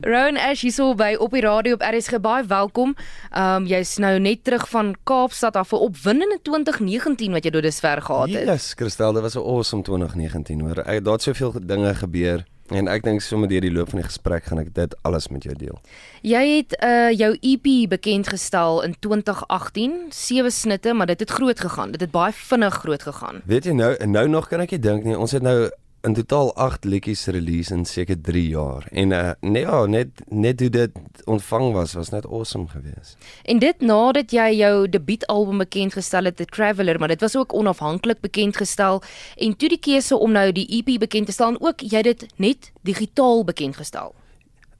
Rowan Ash hier so by op die radio op RSG baie welkom. Ehm um, jy's nou net terug van Kaapstad af vir opwindende 2019 wat jy deur dusver gehad het. Ja, yes, Christel, dit was 'n awesome 2019 hoor. Ek daar't soveel dinge gebeur en ek dink sommer deur die loop van die gesprek gaan ek dit alles met jou deel. Jy het uh jou EP bekend gestel in 2018, sewe snitte, maar dit het groot gegaan. Dit het baie vinnig groot gegaan. Weet jy nou, nou nog kan ek nie dink nie. Ons het nou in totaal 8 liedjies release in seker 3 jaar. En uh nee, ja, net net hoe dit ontvang was, was net awesome geweest. En dit nadat jy jou debuutalbum bekend gestel het, The Traveller, maar dit was ook onafhanklik bekend gestel en toe die keuse om nou die EP bekend te stel en ook jy dit net digitaal bekend gestel.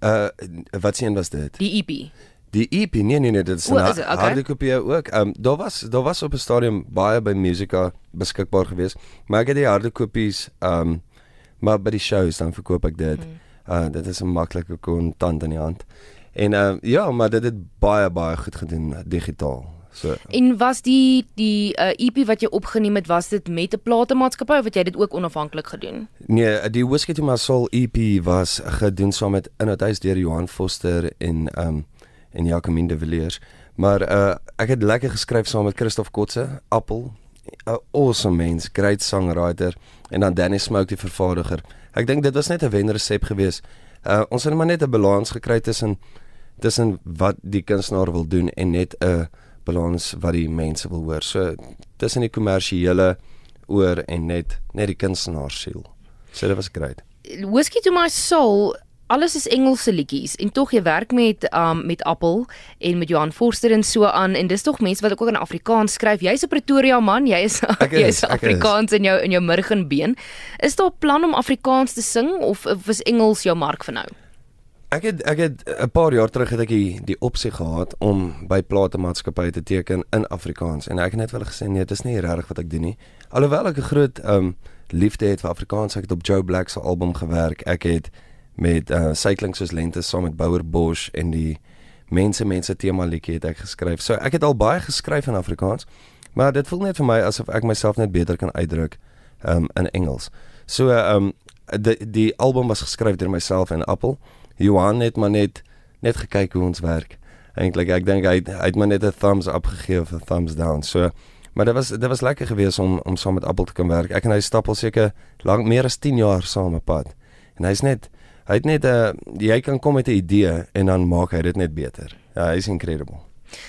Uh wat sien was dit? Die EP. Die EP nee nee nee dit is 'n okay. harde kopie ook. Ehm um, daar was daar was op 'n stadium baie by Musica beskikbaar geweest, maar ek het die harde kopies ehm um, maar by die shows dan verkoop ek dit. Mm. Uh dit is 'n maklike kontant in die hand. En uh ja, maar dit het baie baie goed gedoen digitaal. So. En was die die uh, EP wat jy opgeneem het, was dit met 'n platemaatskappy of het jy dit ook onafhanklik gedoen? Nee, die Whiskey to My Soul EP was gedoen saam met Inhoudhuis deur Johan Foster en um en Jacqueline de Villiers. Maar uh ek het lekker geskryf saam met Christof Kotse, Appel, 'n awesome mens, great songwriter en dan Danny Smoke die vervaardiger. Ek dink dit was net 'n wenresep geweest. Uh ons het maar net 'n balans gekry tussen tussen wat die kunstenaar wil doen en net 'n balans wat die mense wil hoor. So tussen die kommersiële oor en net net die kunstenaar siel. So dit was great. Whiskey to my soul alles is Engelse liedjies en tog jy werk met um met Appel en met Johan Forster en so aan en dis tog mense wat ook in Afrikaans skryf. Jy's 'n Pretoria man, jy is jy's Afrikaans in jou in jou murgenbeen. Is daar 'n plan om Afrikaans te sing of, of is Engels jou mark vir nou? Ek het ek het 'n paar jaar terug het ek die, die opsie gehad om by platemaatskappye te teken in Afrikaans en ek het net wel gesê nee, dit is nie regtig wat ek doen nie. Alhoewel ek 'n groot um liefde het vir Afrikaans, ek het op Joe Black se album gewerk. Ek het met uh cycling soos lente saam met Bouwer Bosch en die mense mense tema liedjie het ek geskryf. So ek het al baie geskryf in Afrikaans, maar dit voel net vir my asof ek myself net beter kan uitdruk um in Engels. So um die die album was geskryf deur myself en Appel. Johan het maar net net gekyk hoe ons werk. Eintlik ek dink hy hy het maar net 'n thumbs up gegee of 'n thumbs down. So maar dit was dit was lekker geweest om om saam met Appel te kan werk. Ek en hy stap al seker lank meer as 10 jaar saam op pad. En hy's net Hy het net 'n jy kan kom met 'n idee en dan maak hy dit net beter. Ja, hy's incredible.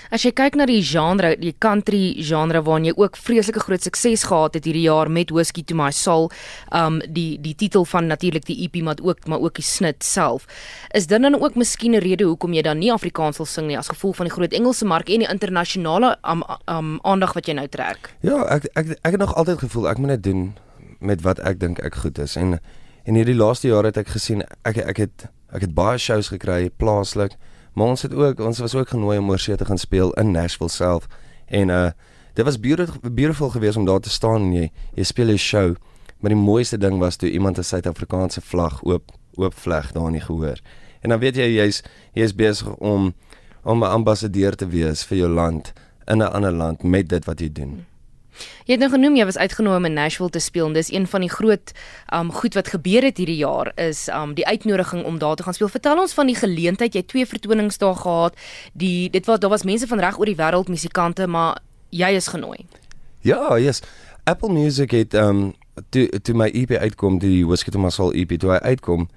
As jy kyk na die genre, die country genre waarin jy ook vreeslike groot sukses gehad het hierdie jaar met Whiskey to My Soul, um die die titel van natuurlik die EP maar ook maar ook die snit self. Is dit dan ook miskien 'n rede hoekom jy dan nie Afrikaans wil sing nie as gevolg van die groot Engelse mark en die internasionale um, um aandag wat jy nou trek? Ja, ek ek ek het nog altyd gevoel ek moet net doen met wat ek dink ek goed is en En hierdie laaste jaar het ek gesien ek ek het ek het baie shows gekry plaaslik, maar ons het ook ons was ook genooi om oorsee te gaan speel in Nashville self. En uh dit was beautiful beautiful geweest om daar te staan en jy jy speel 'n show. Maar die mooiste ding was toe iemand 'n Suid-Afrikaanse vlag oop oop vleg daar nie gehoor. En dan weet jy jy's jy's besig om om 'n ambassadeur te wees vir jou land in 'n ander land met dit wat jy doen. Jy het nou genoem jy was uitgenooi om in Nashville te speel en dis een van die groot um goed wat gebeur het hierdie jaar is um die uitnodiging om daar te gaan speel. Vertel ons van die geleentheid. Jy het twee vertonings daar gehad. Die dit was daar was mense van reg oor die wêreld musikante, maar jy is genooi. Ja, yes. Apple Music het um toe toe my EP uitkom, die Whiskey to My Soul EP toe hy uitkom,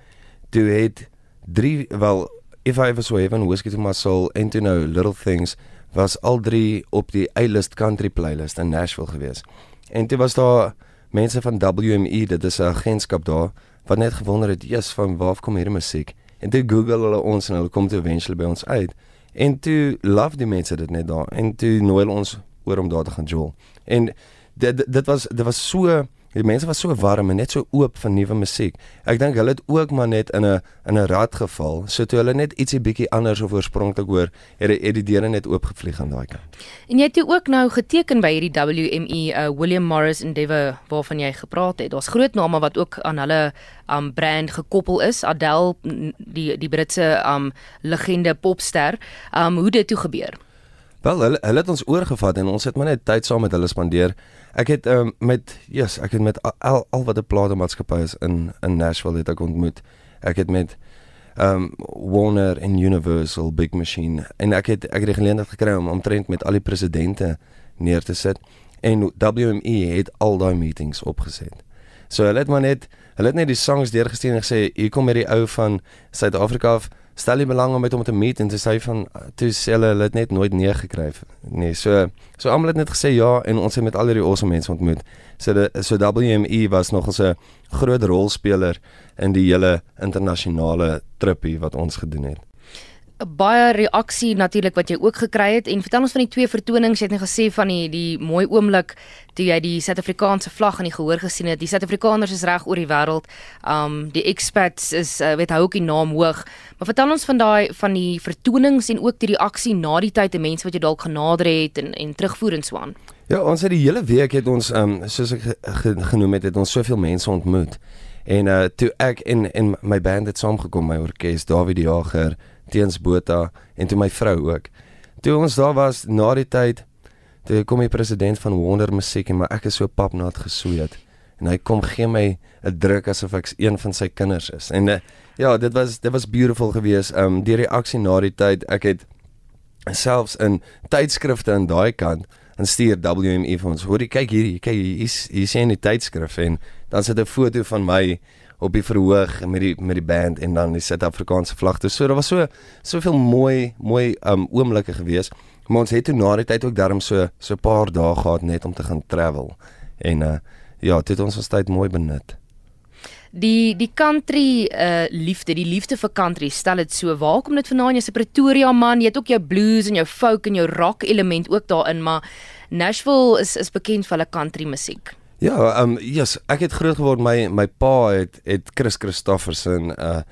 toe het drie wel If I Ever Saw Heaven, Whiskey to My Soul and to Know Little Things was al drie op die A-list country playlist in Nashville gewees. En toe was daar mense van WME, dit is 'n agentskap daar, wat net gewonder het, "Jesus, van waar kom hierdie musiek?" En toe Google hulle ons en hulle kom toe eventually by ons uit. En toe love die mense dit net daar en toe nooi hulle ons oor om daar te gaan jol. En dit dit was dit was so Die mense was so warm en net so oop vir nuwe musiek. Ek dink hulle het ook maar net in 'n in 'n rad geval. So toe hulle net ietsie bietjie anders of oorspronklik hoor, het die, die deure net oopgevlieg aan daai kant. En jy het ook nou geteken by hierdie WME uh, William Morris Endeavour waarvan jy gepraat het. Daar's groot name wat ook aan hulle um brand gekoppel is. Adele, die die Britse um legende popster. Um hoe dit toe gebeur? Wel, hulle hulle het ons oorgevat en ons het maar net tyd saam met hulle spandeer. Ek het um, met yes, ek het met al al wat 'n platenmaatskappy is in in Nashville het ek ontmoet. Ek het met um Warner en Universal Big Machine en ek het ek het die geleentheid gekry om omtrent met al die presidente neer te sit en WME het al daai meetings opgeset. So hulle het maar net hulle het net die songs deurgestuur en gesê hier kom met die ou van Suid-Afrika af stel jy belang om met hom te meet en te sê van toe sê hulle hulle het net nooit nee gekry. Nee so so almal het net gesê ja en ons het met al hierdie awesome mense ontmoet. So die so WME was nog 'n groot rolspeler in die hele internasionale tripie wat ons gedoen het baie reaksie natuurlik wat jy ook gekry het. En vertel ons van die twee vertonings. Jy het net gesê van die die mooi oomblik toe jy die Suid-Afrikaanse vlag in die gehoor gesien het. Die Suid-Afrikaners is reg oor die wêreld. Um die expats is uh, weet hou ook die naam hoog. Maar vertel ons van daai van die vertonings en ook die reaksie na die tyd te mense wat jy dalk genader het en en terugvoer en so aan. Ja ons het die hele week het ons um soos ek genoem het het ons soveel mense ontmoet. En uh toe ek en en my band het saamgekom my orkes David die Jager teens Botha en toe my vrou ook. Toe ons daar was na die tyd, toe kom die president van Wonder Musiek en maar ek is so papnaat gesweet en hy kom gee my 'n druk asof ek een van sy kinders is. En uh, ja, dit was dit was beautiful geweest. Um die reaksie na die tyd, ek het selfs in tydskrifte in daai kant en stuur WME vir ons. Hoorie, kyk hier, kyk hier, is hier sien die tydskrif en dan sit 'n foto van my op die verhoog met die met die band en dan die Suid-Afrikaanse vlagte. So daar was so soveel mooi mooi um oomblikke gewees. Maar ons het toe na die tyd ook darm so so 'n paar dae gehad net om te gaan travel. En uh ja, dit het ons ons tyd mooi benut. Die die country uh liefde, die liefde vir country, stel dit so. Waar kom dit vandaan? Jy's 'n Pretoria man, jy het ook jou blues en jou folk en jou rock element ook daarin, maar Nashville is is bekend vir hulle country musiek. Ja, ehm um, ja, yes, ek het groot geword my my pa het het Chris Christofferson, uh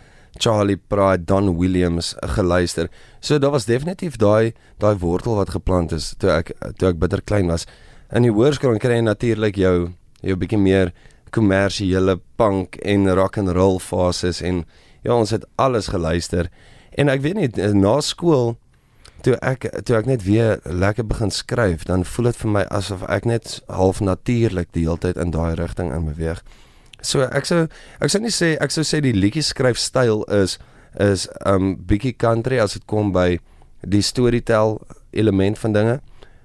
Charlie Pride, Don Williams geluister. So daar was definitief daai daai wortel wat geplant is toe ek toe ek bitter klein was. In die hoërskool kry jy natuurlik jou jou bietjie meer kommersiële punk en rock and roll fases en ja, ons het alles geluister. En ek weet nie na skool toe ek toe ek net weer lekker begin skryf, dan voel dit vir my asof ek net half natuurlik die hele tyd in daai rigting in beweeg. So ek sou ek sou nie sê ek sou sê die liedjie skryfstyl is is um bietjie country as dit kom by die storytell element van dinge.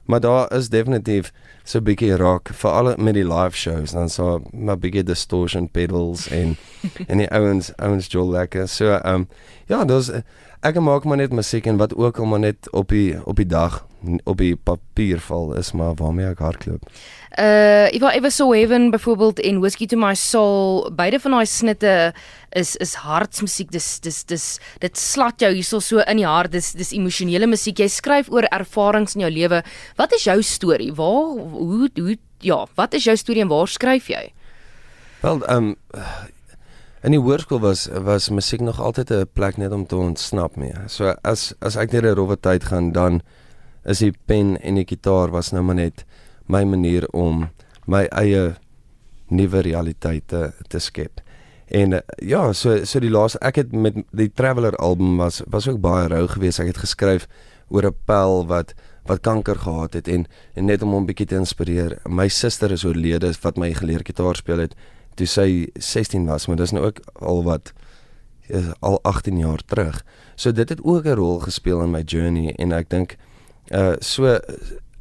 Maar daar is definitief so 'n bietjie rock veral met die live shows dan so 'n bietjie distortion pedals en en die ouens ouens jol lekker. So um ja, dis ek maak maar net musiek en wat ook al maar net op die op die dag op die papier val is maar waarmee ek hardloop. Uh Eva Eva So Heaven byvoorbeeld en Whiskey to My Soul, beide van daai snitte is is hartsmusiek. Dis dis dis dit slat jou hierso so in die hart. Dis dis emosionele musiek. Jy skryf oor ervarings in jou lewe. Wat is jou storie? Waar hoe hoe ja, wat is jou storie en waar skryf jy? Wel, ehm um, In die hoërskool was was musiek nog altyd 'n plek net om te ontsnap mee. So as as ek net 'n rowwe tyd gaan dan is die pen en die gitaar was nou maar net my manier om my eie nuwe realiteite te skep. En ja, so so die laaste ek het met die Traveler album was was ook baie rou geweest. Ek het geskryf oor 'n pel wat wat kanker gehad het en en net om hom bietjie te inspireer. My suster is oorlede wat my geleer gitaar speel het toe sy 16 was, maar dis nou ook al wat is al 18 jaar terug. So dit het ook 'n rol gespeel in my journey en ek dink uh so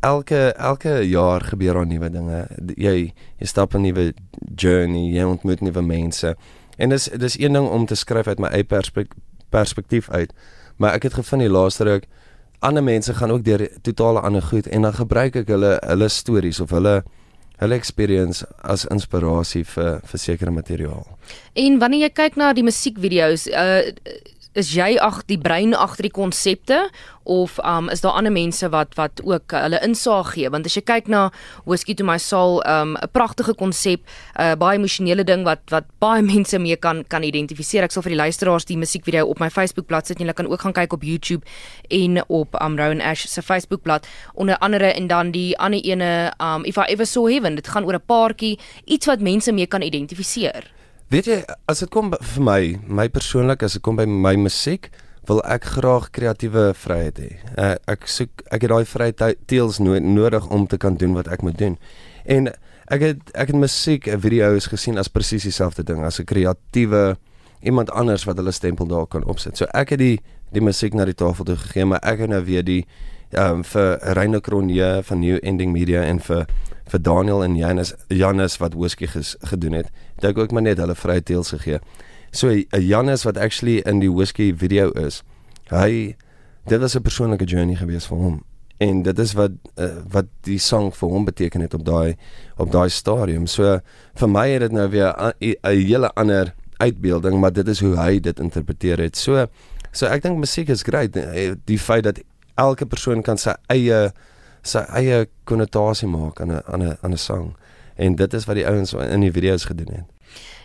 elke elke jaar gebeur daar nuwe dinge. Jy jy stap 'n nuwe journey, jy ontmoet nuwe mense. En dis dis een ding om te skryf uit my eie perspek perspektief uit. Maar ek het gevind die laaste ruk ander mense gaan ook deur totale ander goed en dan gebruik ek hulle hulle stories of hulle hulle experience as inspirasie vir vir sekere materiaal. En wanneer jy kyk na die musiekvideo's, uh is jy ag die brein agter die konsepte of um is daar ander mense wat wat ook uh, hulle insaag gee? Want as jy kyk na Whiskey to My Soul um 'n pragtige konsep 'n uh, baie emosionele ding wat wat baie mense mee kan kan identifiseer ek sal vir die luisteraars die musiekvideo op my Facebook bladsy sit julle kan ook gaan kyk op YouTube en op um Rowan Ash se Facebook bladsy onder andere en dan die ander ene um if I ever saw heaven. Dit gaan oor 'n paartjie iets wat mense mee kan identifiseer Weet jy, as dit kom vir my, my persoonlik as dit kom by my musiek, wil ek graag kreatiewe vryheid hê. Uh, ek soek ek het daai vryheid teels no nodig om te kan doen wat ek moet doen. En ek het ek het musiek video's gesien as presies dieselfde ding, as 'n kreatiewe iemand anders wat hulle stempel daar kan opsit. So ek het die die musiek na die tafel toe gegee, maar ek het nou weer die ehm um, vir Reine Kronje van New Ending Media en vir vir Daniel en Janus Janus wat whisky ges, gedoen het. Dit ek ook maar net hulle vrye teels gegee. So 'n Janus wat actually in die whisky video is. Hy dit was 'n persoonlike journey gewees vir hom en dit is wat uh, wat die sang vir hom beteken het op daai op daai stadium. So vir my het dit nou weer 'n hele ander uitbeelding, maar dit is hoe hy dit interpreteer het. So so ek dink musiek is great. Eh, die feit dat elke persoon kan sy eie sy eie konnotasie maak aan 'n aan 'n aan 'n sang. En dit is wat die ouens in die video's gedoen het.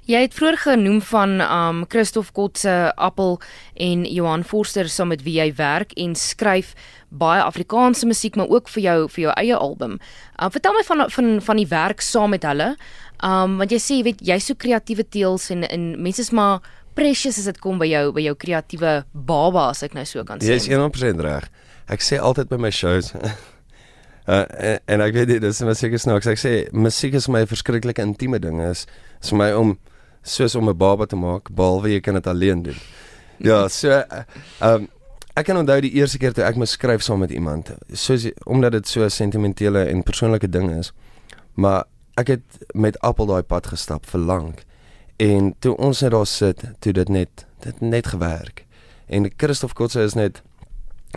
Jy het vroeër genoem van um Christof Kotse Appel en Johan Forster saam met wie jy werk en skryf baie Afrikaanse musiek maar ook vir jou vir jou eie album. Um vertel my van van van die werk saam met hulle. Um want jy sê jy weet jy's so kreatiewe teels en en mense is maar precious as dit kom by jou by jou kreatiewe baba as ek nou so kan sê. Jy is 100% reg. Ek sê altyd by my shows Uh, en, en ek weet dit is maar seker snaaks. Ek sê musiek is my verskriklike intieme ding is is vir my om soos om 'n baba te maak, behalwe jy kan dit alleen doen. Ja, so ehm um, ek kan onthou die eerste keer toe ek moes skryf saam met iemand, soos omdat dit so 'n sentimentele en persoonlike ding is. Maar ek het met Appel daai pad gestap vir lank. En toe ons net daar sit, toe dit net dit net gewerk. En Christof Kotse is net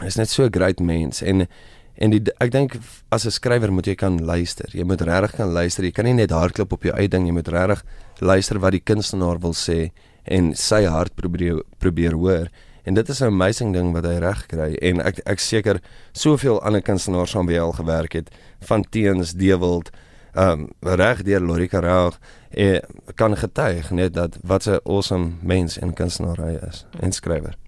is net so 'n great mens en En die, ek dink as 'n skrywer moet jy kan luister. Jy moet regtig kan luister. Jy kan nie net hardloop op jou eie ding. Jy moet regtig luister wat die kunstenaar wil sê en sy hart probeer probeer hoor. En dit is 'n amazing ding wat hy reg kry. En ek ek seker soveel ander kunstenaars saam hy al gewerk het, van Teens, Dewald, ehm um, reg deur Lorika Raag, eh, kan getuig net dat wat 'n awesome mens en kunstenaar hy is en skrywer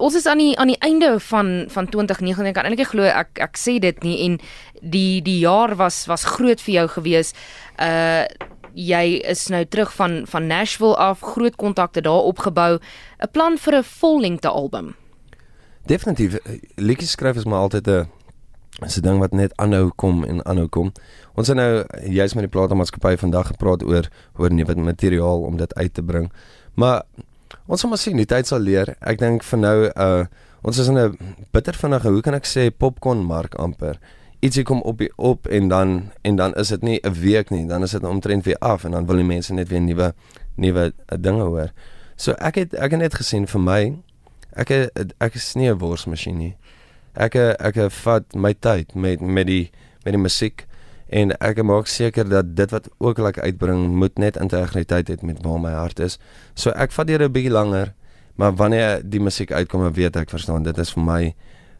ons is aan die aan die einde van van 2019 ek kan eintlik glo ek ek sê dit nie en die die jaar was was groot vir jou gewees. Uh jy is nou terug van van Nashville af, groot kontakte daar opgebou, 'n plan vir 'n vollengte album. Definitief, liedjies skryf is maar altyd 'n is 'n ding wat net aanhou kom en aanhou kom. Ons het nou juist met die platenmaatskappy vandag gepraat oor oor nuwe materiaal om dit uit te bring. Maar Ons sal maar sien, die tyd sal leer. Ek dink vir nou uh ons is in 'n bitter vinnige, hoe kan ek sê, popcorn mark amper. Ietsie kom op op en dan en dan is dit nie 'n week nie, dan is dit omtrent weer af en dan wil die mense net weer nuwe nuwe uh, dinge hoor. So ek het ek het net gesien vir my ek ek is nie 'n worsmasjien nie. Ek ek vat my tyd met met die met die musiek en ek maak seker dat dit wat ook al ek uitbring moet net integriteit het met waar my hart is. So ek vat hier 'n bietjie langer, maar wanneer die musiek uitkom, weet ek verstaan dit is vir my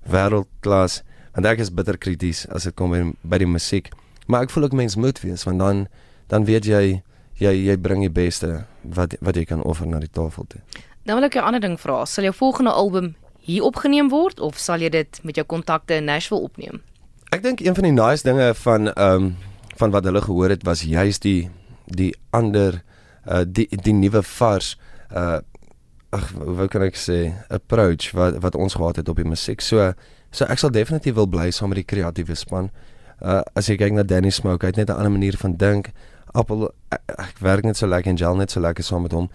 wêreldklas want ek is bitter krities as dit kom by, by die musiek. Maar ek voel ook mens moet wees want dan dan weet jy jy jy bring die beste wat wat jy kan offer na die tafel toe. Dan wil ek 'n ander ding vra. Sal jou volgende album hier opgeneem word of sal jy dit met jou kontakte in Nashville opneem? Ek dink een van die nice dinge van ehm um, van wat hulle gehoor het was juist die die ander uh die die nuwe vars uh ag hoe kan ek sê approach wat wat ons gehad het op die musiek. So so ek sal definitief wil bly saam met die kreatiewe span. Uh as jy kyk na Danny Smoke, hy het net 'n ander manier van dink. Appel ek, ek werk net so lekker en gel net so lekker saam met hom.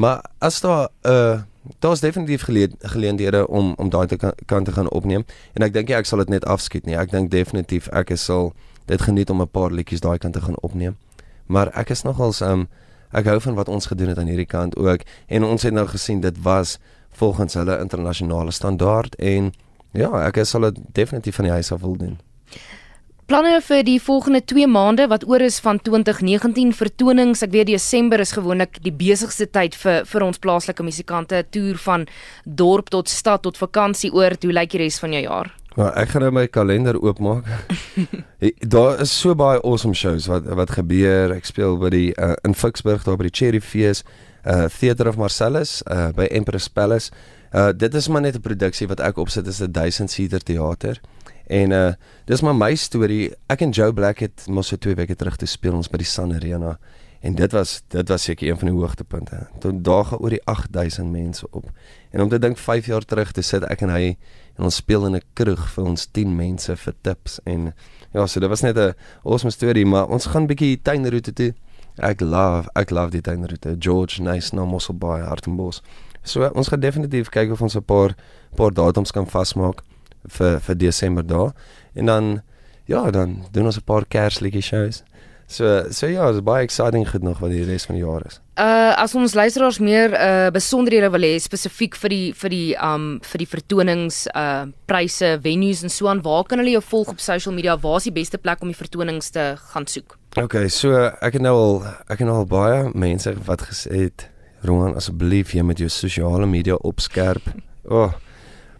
Maar as daar 'n uh, daar's definitief geleenthede om om daai te kan, kan te gaan opneem en ek dink jy ek sal dit net afskiet nie. Ek dink definitief ek sal dit geniet om 'n paar liedjies daai kant te gaan opneem. Maar ek is nogals um ek hou van wat ons gedoen het aan hierdie kant ook en ons het nou gesien dit was volgens hulle internasionale standaard en ja, ek sal dit definitief van die huis af wil doen. Planne vir die volgende 2 maande wat oor is van 2019 vertonings. Ek weet Desember is gewoonlik die besigste tyd vir vir ons plaaslike musikante. 'n Toer van dorp tot stad tot vakansie oor. Hoe lyk die res van jou jaar? Maar ek gaan nou my kalender oopmaak. daar is so baie awesome shows wat wat gebeur. Ek speel by die uh, in Ficksburg daar by die Cherry Fees, uh Theater of Marcellus, uh by Empress Palace. Uh dit is maar net 'n produksie wat ek opsit is 'n 1000 seater teater. En uh dis maar my storie. Ek en Joe Black het mos so 2 weke terug te speel ons by die Sun Arena en dit was dit was seker een van die hoogtepunte. Toe daag oor die 8000 mense op. En om te dink 5 jaar terug te sit ek en hy en ons speel in 'n kroeg vir ons 10 mense vir tips en ja, so dit was net 'n awesome storie, maar ons gaan bietjie tuinroete toe Ek love ek love die tuinroete. George Nice na Mosselbaai, Hartenbos. So ons gaan definitief kyk of ons 'n paar paar datums kan vasmaak vir vir Desember daar. En dan ja, dan doen ons 'n paar Kersliedjie shows. So so ja, dis baie exciting goed nog wat die res van die jaar is. Uh as ons luisteraars meer uh besonderhede wil hê spesifiek vir die vir die um vir die vertonings uh pryse, venues en so aan, waar kan hulle jou volg op social media? Waar is die beste plek om die vertonings te gaan soek? Okay, so ek het nou al ek het nou al baie mense wat gesê het Roan asseblief jy met jou sosiale media opskerp. O. Oh,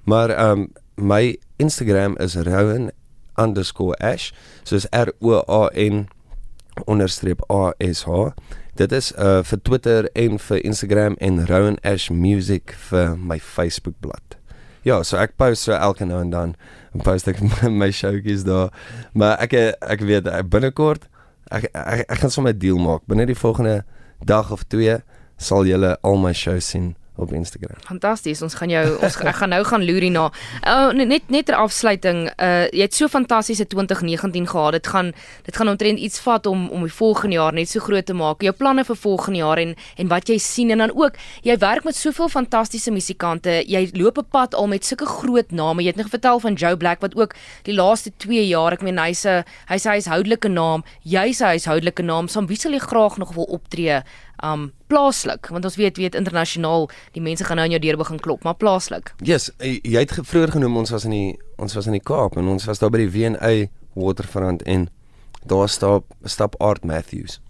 maar um, my Instagram is rowan_ash. So is R O A N onderstreep A S H. Dit is uh vir Twitter en vir Instagram en Rowan Ash Music vir my Facebook bladsy. Ja, so ek post so elke nou en dan en post ek my showtjies daar. Maar ek ek weet binnekort ek ek, ek gaan sommer 'n deal maak. Binne die volgende dag of twee sal julle al my shows sien op Instagram. Fantasties. Ons gaan jou ons ek gaan nou gaan loer hierna. Uh, net net ter afsluiting, uh jy het so fantastiese 2019 gehad. Dit gaan dit gaan omtrent iets vat om om die volgende jaar net so groot te maak. Jou planne vir volgende jaar en en wat jy sien en dan ook jy werk met soveel fantastiese musikante. Jy loop 'n pad al met sulke groot name. Jy het net vertel van Joe Black wat ook die laaste 2 jaar, ek meen hy's 'n hy's 'n huishoudelike naam. Jy's 'n huishoudelike naam. Soms wie sal jy graag nog wil optree um plaaslik want ons weet weet internasionaal die mense gaan nou aan jou deur begin klop maar plaaslik. Yes, jy het vroeër genoem ons was in die ons was in die Kaap en ons was daar by die W&A Waterfront en daar stap stap Art Matthews.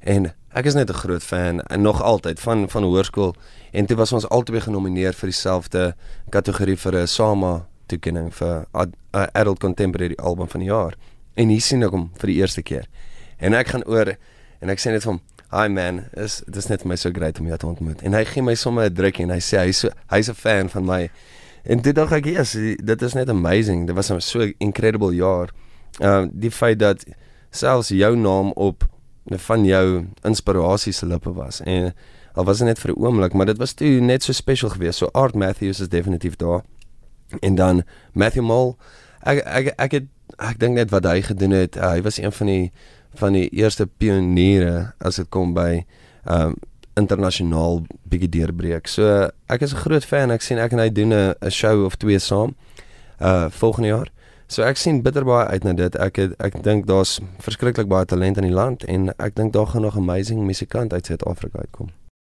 En ek is net 'n groot fan en nog altyd van van hoërskool en toe was ons albei genomineer vir dieselfde kategorie vir 'n SAMA toekenning vir Adult Contemporary Album van die jaar. En hier sien ek hom vir die eerste keer. En ek gaan oor en ek sê net vir hom Hi man, is dit is net vir my so great om jou te ontmoet. En hy gee my sommer 'n drukkie en hy sê hy's so hy's 'n fan van my. En dit dink ek is dit is net amazing. Dit was 'n so incredible jaar. Ehm uh, die feit dat selfs jou naam op van jou inspirasie se lippe was en al was dit net vir 'n oomblik, maar dit was toe net so special geweest. So Art Matthews is definitief daar. En dan Matthew Mole. Ek ek ek het ek dink net wat hy gedoen het. Uh, hy was een van die van die eerste pioniere as dit kom by um internasionaal bietjie deurbreek. So ek is 'n groot fan. Ek sien ek en hy doen 'n show of twee saam uh volgende jaar. So ek sien bitter baie uit na dit. Ek het, ek dink daar's verskriklik baie talent in die land en ek dink daar gaan nog amazing musikant uit Suid-Afrika uitkom.